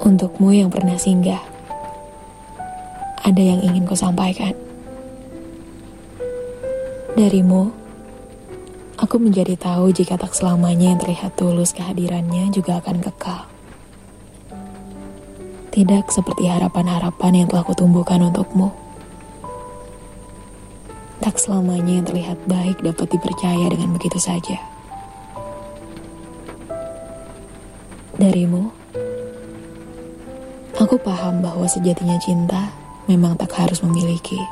Untukmu yang pernah singgah, ada yang ingin ku sampaikan. Darimu, aku menjadi tahu jika tak selamanya yang terlihat tulus kehadirannya juga akan kekal. Tidak seperti harapan-harapan yang telah kutumbuhkan untukmu. Tak selamanya yang terlihat baik dapat dipercaya dengan begitu saja. Darimu, Aku paham bahwa sejatinya cinta memang tak harus memiliki.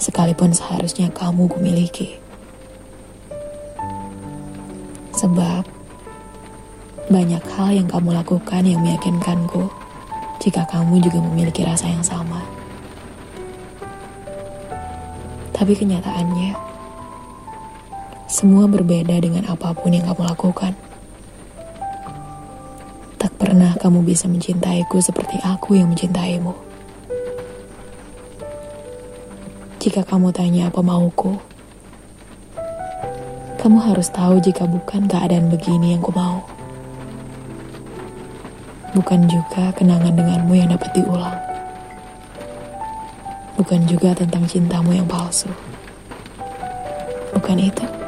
Sekalipun seharusnya kamu kumiliki. Sebab banyak hal yang kamu lakukan yang meyakinkanku jika kamu juga memiliki rasa yang sama. Tapi kenyataannya, semua berbeda dengan apa pun yang kamu lakukan. Pernah kamu bisa mencintaiku seperti aku yang mencintaimu. Jika kamu tanya apa mauku, kamu harus tahu jika bukan keadaan begini yang ku mau. Bukan juga kenangan denganmu yang dapat diulang. Bukan juga tentang cintamu yang palsu. Bukan itu.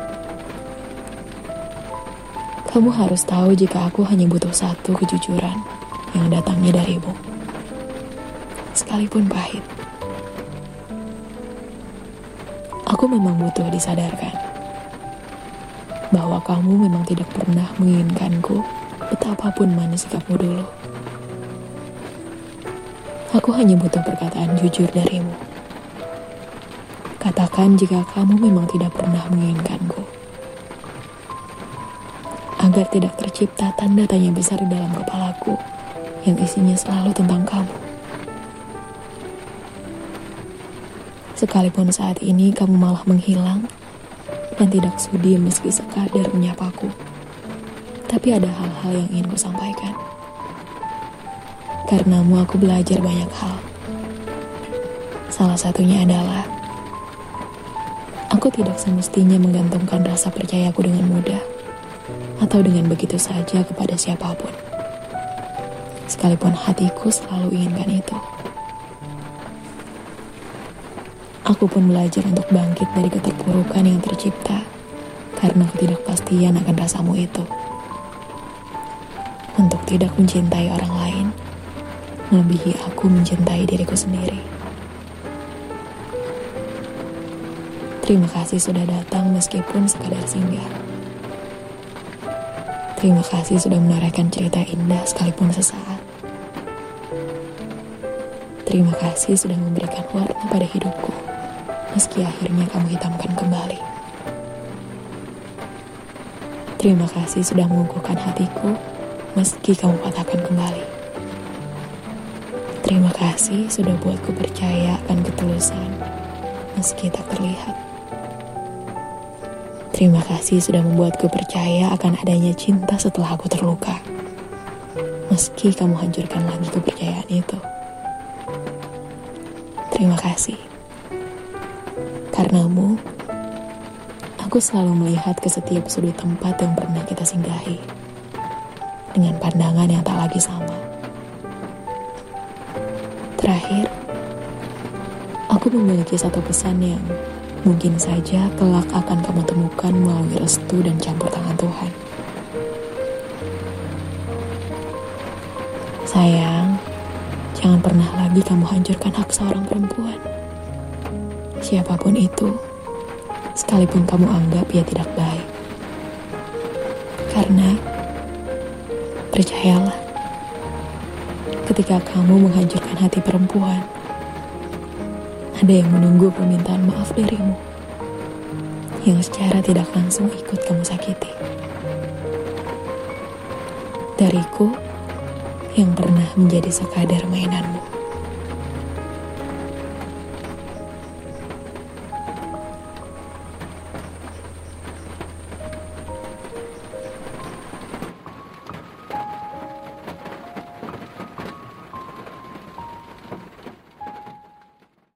Kamu harus tahu jika aku hanya butuh satu kejujuran yang datangnya darimu. Sekalipun pahit. Aku memang butuh disadarkan bahwa kamu memang tidak pernah menginginkanku betapapun manis sikapmu dulu. Aku hanya butuh perkataan jujur darimu. Katakan jika kamu memang tidak pernah menginginkanku agar tidak tercipta tanda tanya besar di dalam kepalaku yang isinya selalu tentang kamu. Sekalipun saat ini kamu malah menghilang dan tidak sudi meski sekadar menyapaku. Tapi ada hal-hal yang ingin ku sampaikan. Karenamu aku belajar banyak hal. Salah satunya adalah aku tidak semestinya menggantungkan rasa percayaku dengan mudah atau dengan begitu saja kepada siapa pun. Sekalipun hatiku selalu inginkan itu. Aku pun belajar untuk bangkit dari keterpurukan yang tercipta karena ketidakpastian akan rasamu itu. Untuk tidak mencintai orang lain, melebihi aku mencintai diriku sendiri. Terima kasih sudah datang meskipun sekadar singgah. Terima kasih sudah menorehkan cerita indah sekalipun sesaat. Terima kasih sudah memberikan warna pada hidupku, meski akhirnya kamu hitamkan kembali. Terima kasih sudah mengukuhkan hatiku, meski kamu patahkan kembali. Terima kasih sudah buatku percaya akan ketulusan, meski tak terlihat. Terima kasih sudah membuatku percaya akan adanya cinta setelah aku terluka. Meski kamu hancurkan lagi kepercayaan itu. Terima kasih. Karenamu, aku selalu melihat ke setiap sudut tempat yang pernah kita singgahi. Dengan pandangan yang tak lagi sama. Terakhir, aku memiliki satu pesan yang mungkin saja kelak akan kamu temukan melalui restu dan campur tangan Tuhan. Sayang, jangan pernah lagi kamu hancurkan hak seorang perempuan. Siapa pun itu, sekalipun kamu anggap ia tidak baik. Karena, percayalah, ketika kamu menghancurkan hati perempuan, ada yang menunggu permintaan maaf darimu yang secara tidak langsung ikut kamu sakiti. Dariku yang pernah menjadi sekadar mainanmu.